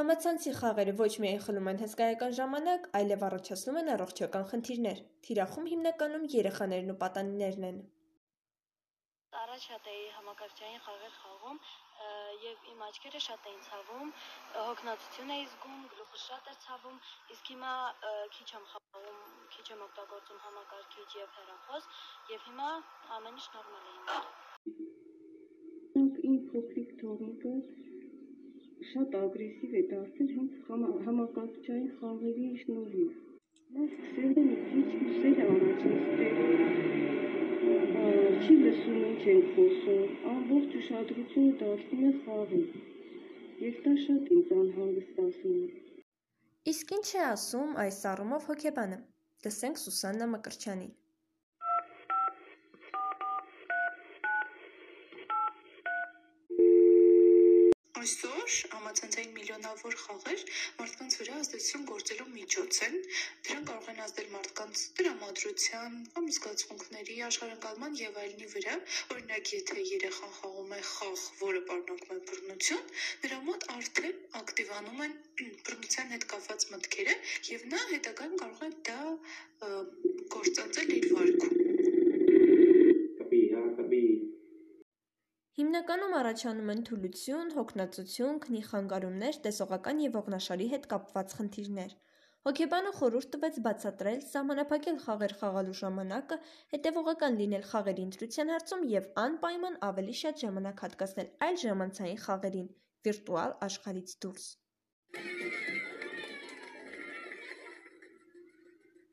Համացանցի խաղերը ոչ միայն խլում են հսկայական ժամանակ, այլև առաջացնում են առողջական խնդիրներ։ Թիրախում հիմնականում երեխաներն ու պատանիներն են։ Առաջ շատ էի համակարգչային խաղեր խաղում եւ իմ աչքերը շատ էին ցավում, հոգնածություն էի զգում, գլուխը շատ էր ցավում, իսկ հիմա քիչ եմ խաղում, քիչ եմ օգտագործում համակարգիչ եւ հեռախոս եւ հիմա ամեն ինչ նորմալ է իմ։ Իմ փոքրիկ թողիկը շատ ագրեսիվ է դարձել հենց համակարգչային խաղերի շնորհիվ։ Նա սկսել է քիչ ուսել առաջացնել չի լսում ինչ ենք խոսում, ամբողջ ուշադրությունը դարձնում է խաղին, և դա շատ ինձ անհանգստացնում է։ Իսկ ինչ է ասում այս առումով հոգեբանը։ Լսենք Սուսաննա Մկրտչյանին։ Այսօր համացանցային միլիոնավոր խաղեր մարդկանց վրա ազդեցություն գործելու միջոց են։ Դրանք կարող են ազդել մարդկանց տրամադրության կամ զգացմունքների, աշխարհընկալման եւ այլնի վրա։ Օրինակ, եթե երեխան խաղում է խաղ, որը պարունակում է բռնություն, նրա մոտ արդեն ակտիվանում են բռնության հետ կապված մտքերը եւ նա հետագայում կարող է դա Հիմնականում առաջանում են թուլություն, հոգնածություն, քնի խանգարումներ, տեսողական և ողնաշարի հետ կապված խնդիրներ։ Հոգեբանը խորհուրդ տվեց բացատրել, սահմանափակել խաղեր խաղալու ժամանակը, հետևողական լինել խաղերի ընտրության հարցում և անպայման ավելի շատ ժամանակ հատկացնել այլ ժամանցային խաղերին՝ վիրտուալ աշխարհից դուրս։